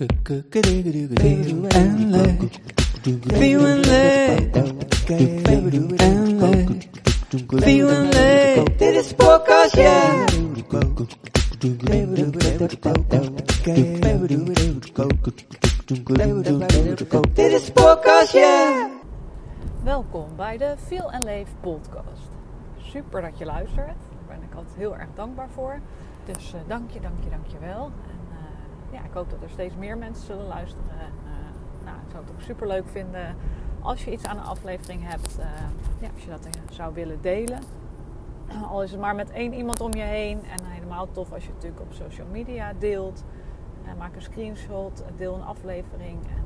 En leuk. Feeling leuk. En leuk. Feeling leuk. Dit is podcast, ja. Dit is podcast, ja. Welkom bij de Feel en Leef podcast. Super dat je luistert. Daar ben ik altijd heel erg dankbaar voor. Dus eh, dank je, dank je, dank je wel. Ja, ik hoop dat er steeds meer mensen zullen luisteren. En, eh, nou, ik zou het ook super leuk vinden als je iets aan een aflevering hebt. eh, ja, als je dat eh, zou willen delen. Al is het maar met één iemand om je heen. En helemaal tof als je het natuurlijk op social media deelt. Maak een screenshot, deel een aflevering. En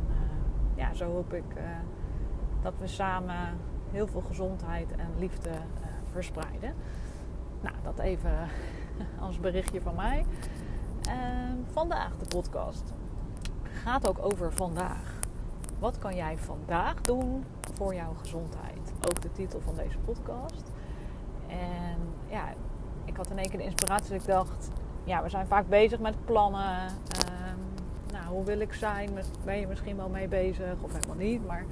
ja, zo hoop ik dat we samen heel veel gezondheid en liefde verspreiden. Nou, dat even als berichtje van mij. Ehm, vandaag de podcast gaat ook over vandaag. Wat kan jij vandaag doen voor jouw gezondheid? Ook de titel van deze podcast. En ja, ik had in één keer de inspiratie dat ik dacht... Ja, we zijn vaak bezig met plannen. Ehm, nou, hoe wil ik zijn? Ben je misschien wel mee bezig of helemaal niet? Maar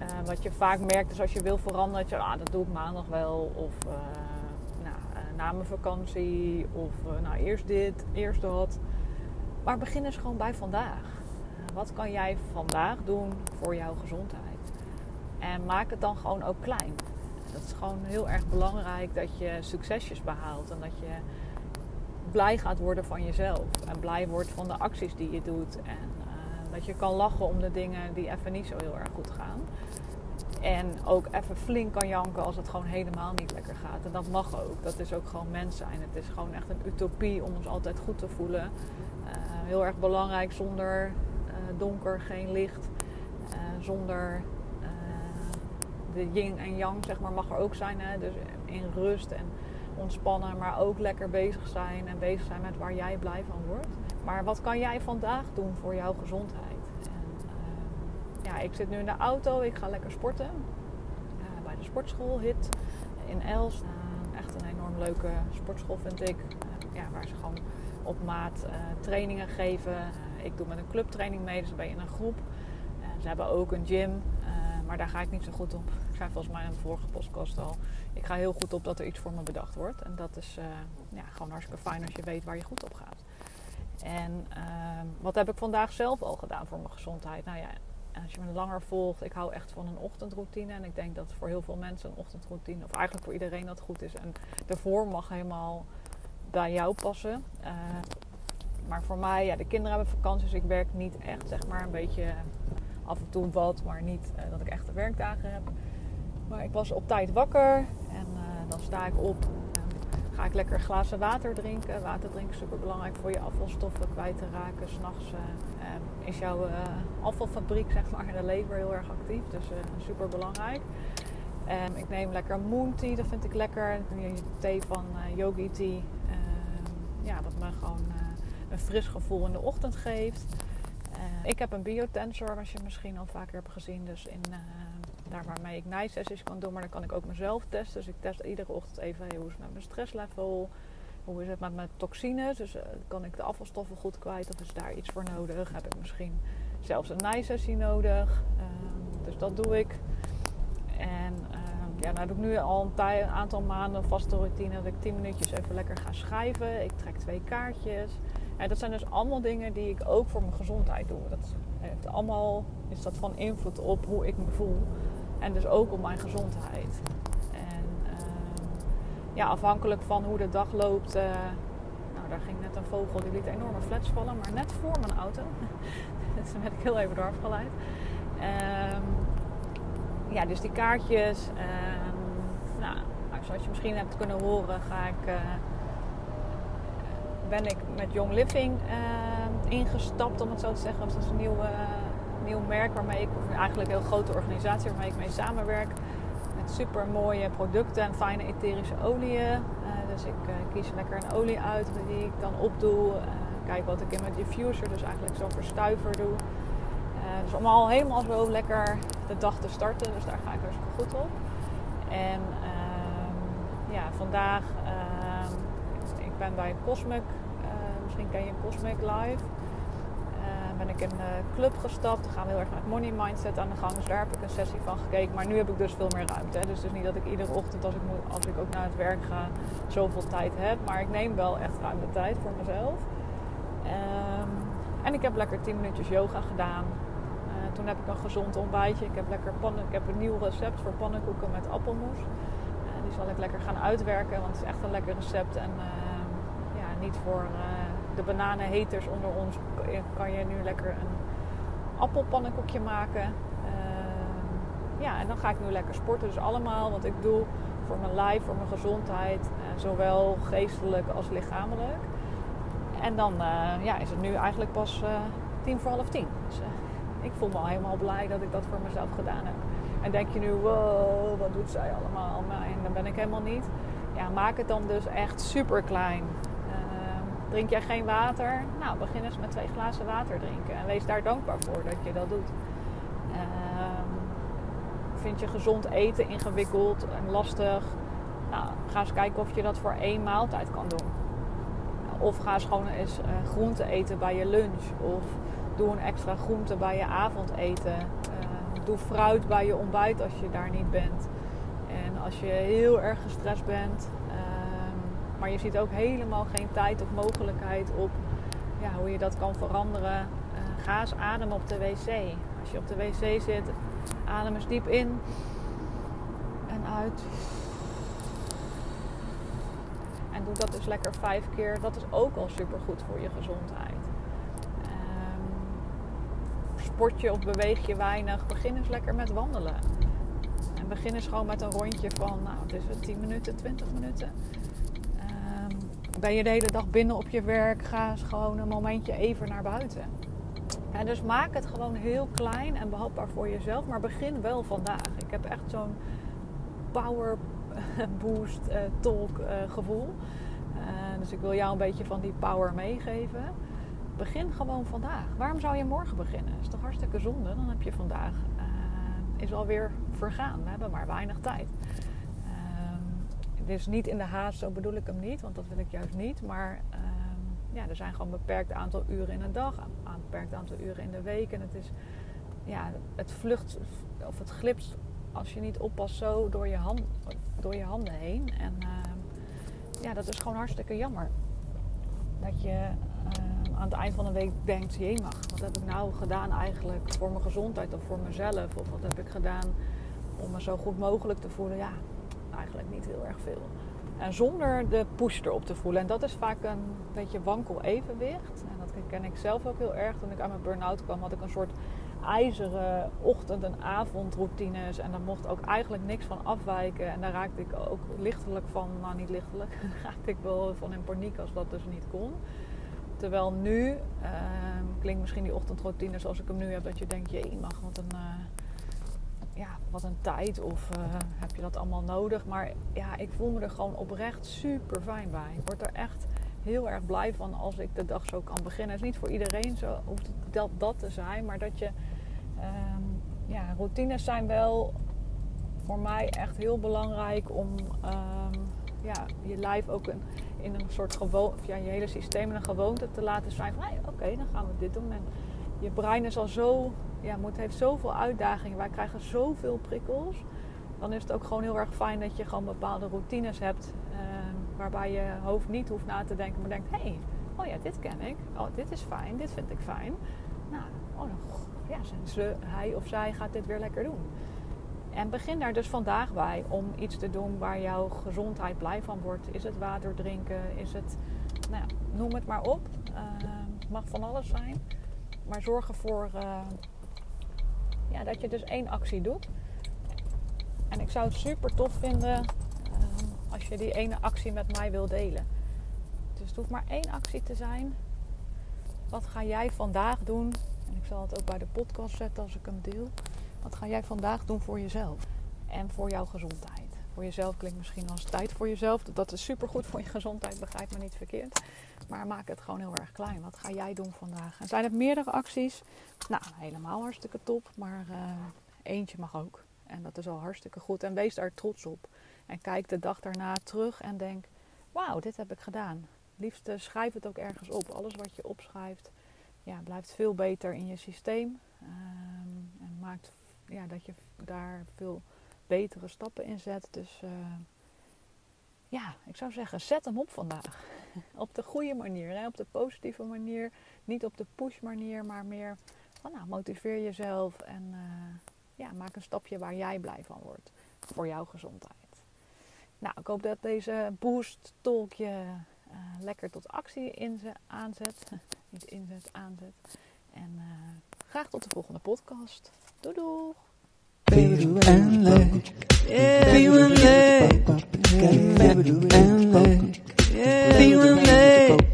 uh, wat je vaak merkt is als je wil veranderen, dat je, ah, dat doe ik maandag wel. Of na mijn vakantie. Of nou, eerst dit, eerst dat. Maar begin eens gewoon bij vandaag. wat kan jij vandaag doen voor jouw gezondheid? En maak het dan gewoon ook klein. Dat is gewoon heel erg belangrijk dat je succesjes behaalt. En dat je blij gaat worden van jezelf. En blij wordt van de acties die je doet. En dat je kan lachen om de dingen die even niet zo heel erg goed gaan. En ook even flink kan janken als het gewoon helemaal niet lekker gaat. En dat mag ook. Dat is ook gewoon mens zijn. Het is gewoon echt een utopie om ons altijd goed te voelen. Uh, heel erg belangrijk. Zonder uh, donker geen licht. Uh, zonder de yin en yang zeg maar mag er ook zijn. Hè? Dus in rust en ontspannen. Maar ook lekker bezig zijn. En bezig zijn met waar jij blij van wordt. Maar wat kan jij vandaag doen voor jouw gezondheid? Ik zit nu in de auto, ik ga lekker sporten. Uh, bij de sportschool HIT in Els. Uh, echt een enorm leuke sportschool vind ik. ja, waar ze gewoon op maat trainingen geven. ik doe met een clubtraining mee, dus ben je in een groep. ze hebben ook een gym, maar daar ga ik niet zo goed op. Ik zei volgens mij in de vorige podcast al. Ik ga heel goed op dat er iets voor me bedacht wordt. En dat is ja, gewoon hartstikke fijn als je weet waar je goed op gaat. En wat heb ik vandaag zelf al gedaan voor mijn gezondheid? Nou ja, als je me langer volgt, ik hou echt van een ochtendroutine. En ik denk dat voor heel veel mensen een ochtendroutine, of eigenlijk voor iedereen dat goed is. En de vorm mag helemaal bij jou passen. Uh, maar voor mij, ja, de kinderen hebben vakantie, dus ik werk niet echt, zeg maar, een beetje af en toe wat, maar niet uh, dat ik echte werkdagen heb. Maar ik was op tijd wakker en uh, dan sta ik op ga ik lekker glazen water drinken. Water drinken is super belangrijk voor je afvalstoffen kwijt te raken. S'nachts is jouw uh, afvalfabriek, zeg maar, in de lever heel erg actief. Dus uh, super belangrijk. Um, ik neem lekker moon tea, dat vind ik lekker. Thee van yogi tea. ja, wat me gewoon een fris gevoel in de ochtend geeft. ik heb een biotensor, als je misschien al vaker hebt gezien. Dus in daar waarmee ik nijsessies kan doen, maar dan kan ik ook mezelf testen. Dus ik test iedere ochtend even hoe is het met mijn stresslevel, hoe is het met mijn toxines, dus uh, kan ik de afvalstoffen goed kwijt of is daar iets voor nodig? Heb ik misschien zelfs een nijsessie nodig? Uh, dus dat doe ik. En uh, ja, nou doe ik nu al een, aantal maanden vaste routine dat ik 10 minuutjes even lekker ga schrijven. Ik trek twee kaartjes. En dat zijn dus allemaal dingen die ik ook voor mijn gezondheid doe. Dat heeft allemaal is dat van invloed op hoe ik me voel. En dus ook op mijn gezondheid. Ja, afhankelijk van hoe de dag loopt. Uh, nou, daar ging net een vogel, die liet enorme flats vallen, maar net voor mijn auto. dus werd ik heel even door afgeleid. Um, ja, dus die kaartjes. Um, nou, zoals je misschien hebt kunnen horen, ga ik, uh, ben ik met Young Living ingestapt, om het zo te zeggen. Dat is een nieuwe nieuw merk waarmee ik, of eigenlijk een heel grote organisatie waarmee ik mee samenwerk. Super mooie producten en fijne etherische oliën. Uh, dus ik uh, kies lekker een olie uit die ik dan opdoe. Uh, kijk wat ik in mijn diffuser, dus eigenlijk zo'n verstuiver doe. dus om al helemaal zo lekker de dag te starten. Dus daar ga ik dus goed op. En ehm, ja, vandaag, ehm, ik ben bij Cosmic. misschien ken je Cosmic Live ben ik in de club gestapt. Dan gaan we heel erg met money mindset aan de gang. Dus daar heb ik een sessie van gekeken. Maar nu heb ik dus veel meer ruimte. Hè. Dus het is niet dat ik iedere ochtend als ik, moet, als ik ook naar het werk ga zoveel tijd heb. Maar ik neem wel echt ruim de tijd voor mezelf. Ehm, en ik heb lekker 10 minuutjes yoga gedaan. Uh, toen heb ik een gezond ontbijtje. Ik heb, lekker pannen, ik heb een nieuw recept voor pannenkoeken met appelmoes. Uh, die zal ik lekker gaan uitwerken, want het is echt een lekker recept. En uh, ja, niet voor de bananenhaters onder ons kan je nu lekker een appelpannenkoekje maken. Ehm, ja, en dan ga ik nu lekker sporten. Dus allemaal wat ik doe voor mijn lijf, voor mijn gezondheid. zowel geestelijk als lichamelijk. En dan uh, ja, is het nu eigenlijk pas tien voor half tien. Dus ik voel me al helemaal blij dat ik dat voor mezelf gedaan heb. En denk je nu, wow, wat doet zij allemaal? En dan ben ik helemaal niet. Ja, maak het dan dus echt super klein. Ehm, drink jij geen water? Nou, begin eens met twee glazen water drinken. En wees daar dankbaar voor dat je dat doet. Ehm, vind je gezond eten ingewikkeld en lastig? Nou, ga eens kijken of je dat voor één maaltijd kan doen. Of ga eens gewoon eens uh, groente eten bij je lunch. Of doe een extra groente bij je avondeten. Uh, doe fruit bij je ontbijt als je daar niet bent. En als je heel erg gestrest bent, uh, maar je ziet ook helemaal geen tijd of mogelijkheid op ja, hoe je dat kan veranderen, eh, ga eens ademen op de wc. Als je op de wc zit, adem eens diep in en uit doe dat dus lekker vijf keer. Dat is ook al super goed voor je gezondheid. Um, sport je of beweeg je weinig, begin eens lekker met wandelen. En begin eens gewoon met een rondje van, nou, dus 10 minuten, 20 minuten. Ben je de hele dag binnen op je werk, ga eens gewoon een momentje even naar buiten. En dus maak het gewoon heel klein en behapbaar voor jezelf, maar begin wel vandaag. Ik heb echt zo'n power boost uh, talk uh, gevoel. Uh, dus ik wil jou een beetje van die power meegeven. Begin gewoon vandaag. Waarom zou je morgen beginnen? is toch hartstikke zonde? Dan heb je vandaag is alweer vergaan. We hebben maar weinig tijd. Dus niet in de haast, zo bedoel ik hem niet, want dat wil ik juist niet. Maar ehm, ja, er zijn gewoon een beperkt aantal uren in een dag, een beperkt aantal uren in de week. En het is, ja, het vlucht of het glipt als je niet oppast zo door je, hand, door je handen heen. En uh, ja, dat is gewoon hartstikke jammer. Dat je uh, aan het eind van de week denkt, jee mag, wat heb ik nou gedaan eigenlijk voor mijn gezondheid of voor mezelf? Of wat heb ik gedaan om me zo goed mogelijk te voelen? Ja, eigenlijk niet heel erg veel. En zonder de push erop te voelen. En dat is vaak een beetje wankel evenwicht. En dat ken ik zelf ook heel erg. Toen ik aan mijn burn-out kwam, had ik een soort ijzeren ochtend- en avondroutines. En daar mocht ook eigenlijk niks van afwijken. En daar raakte ik ook lichtelijk van, nou niet lichtelijk, raakte ik wel van in paniek als dat dus niet kon. Terwijl nu, uh, klinkt misschien die ochtendroutine zoals ik hem nu heb, dat je denkt, je mag, wat een, uh, ja, wat een tijd. Of uh, heb je dat allemaal nodig? Maar ja, ik voel me er gewoon oprecht super fijn bij. Ik word er echt heel erg blij van als ik de dag zo kan beginnen. Het is niet voor iedereen zo hoeft dat, dat te zijn, maar dat je um, ja, routines zijn wel voor mij echt heel belangrijk om um, ja, je lijf ook een, in een soort gewoon, ja, je hele systeem in een gewoonte te laten zijn van oké, dan gaan we dit doen. En je brein is al zo, ja, moet, heeft zoveel uitdagingen. Wij krijgen zoveel prikkels. Dan is het ook gewoon heel erg fijn dat je gewoon bepaalde routines hebt. Um, waarbij je hoofd niet hoeft na te denken, maar denkt: hé, hey, oh ja, dit ken ik. Oh, dit is fijn, dit vind ik fijn. Nou, oh, ja, ze, hij of zij gaat dit weer lekker doen. En begin daar dus vandaag bij om iets te doen waar jouw gezondheid blij van wordt. Is het water drinken? Is het, nou ja, noem het maar op. Uh, mag van alles zijn. Maar zorg ervoor uh, ja, dat je dus één actie doet. En ik zou het super tof vinden uh, als je die ene actie met mij wil delen. Dus het hoeft maar één actie te zijn. Wat ga jij vandaag doen? En ik zal het ook bij de podcast zetten als ik hem deel. Wat ga jij vandaag doen voor jezelf? En voor jouw gezondheid. Voor jezelf klinkt misschien als tijd voor jezelf. Dat is supergoed voor je gezondheid, begrijp me niet verkeerd. Maar maak het gewoon heel erg klein. Wat ga jij doen vandaag? En zijn het meerdere acties? Nou, helemaal hartstikke top. Maar uh, eentje mag ook. En dat is al hartstikke goed. En wees daar trots op. En kijk de dag daarna terug en denk: wauw, dit heb ik gedaan. Liefst schrijf het ook ergens op. Alles wat je opschrijft, ja, blijft veel beter in je systeem. Ehm, en maakt ja, dat je daar veel betere stappen in zet. Dus eh, ja, ik zou zeggen, zet hem op vandaag. op de goede manier, hè? op de positieve manier. Niet op de push manier, maar meer van nou, motiveer jezelf en eh, ja, maak een stapje waar jij blij van wordt. Voor jouw gezondheid. Nou, ik hoop dat deze boost talk je uh, lekker tot actie inzet, aanzet. Niet inzet, aanzet. En graag tot de volgende podcast. Doei! Feeling and feeling Feet feeling leg. Feet and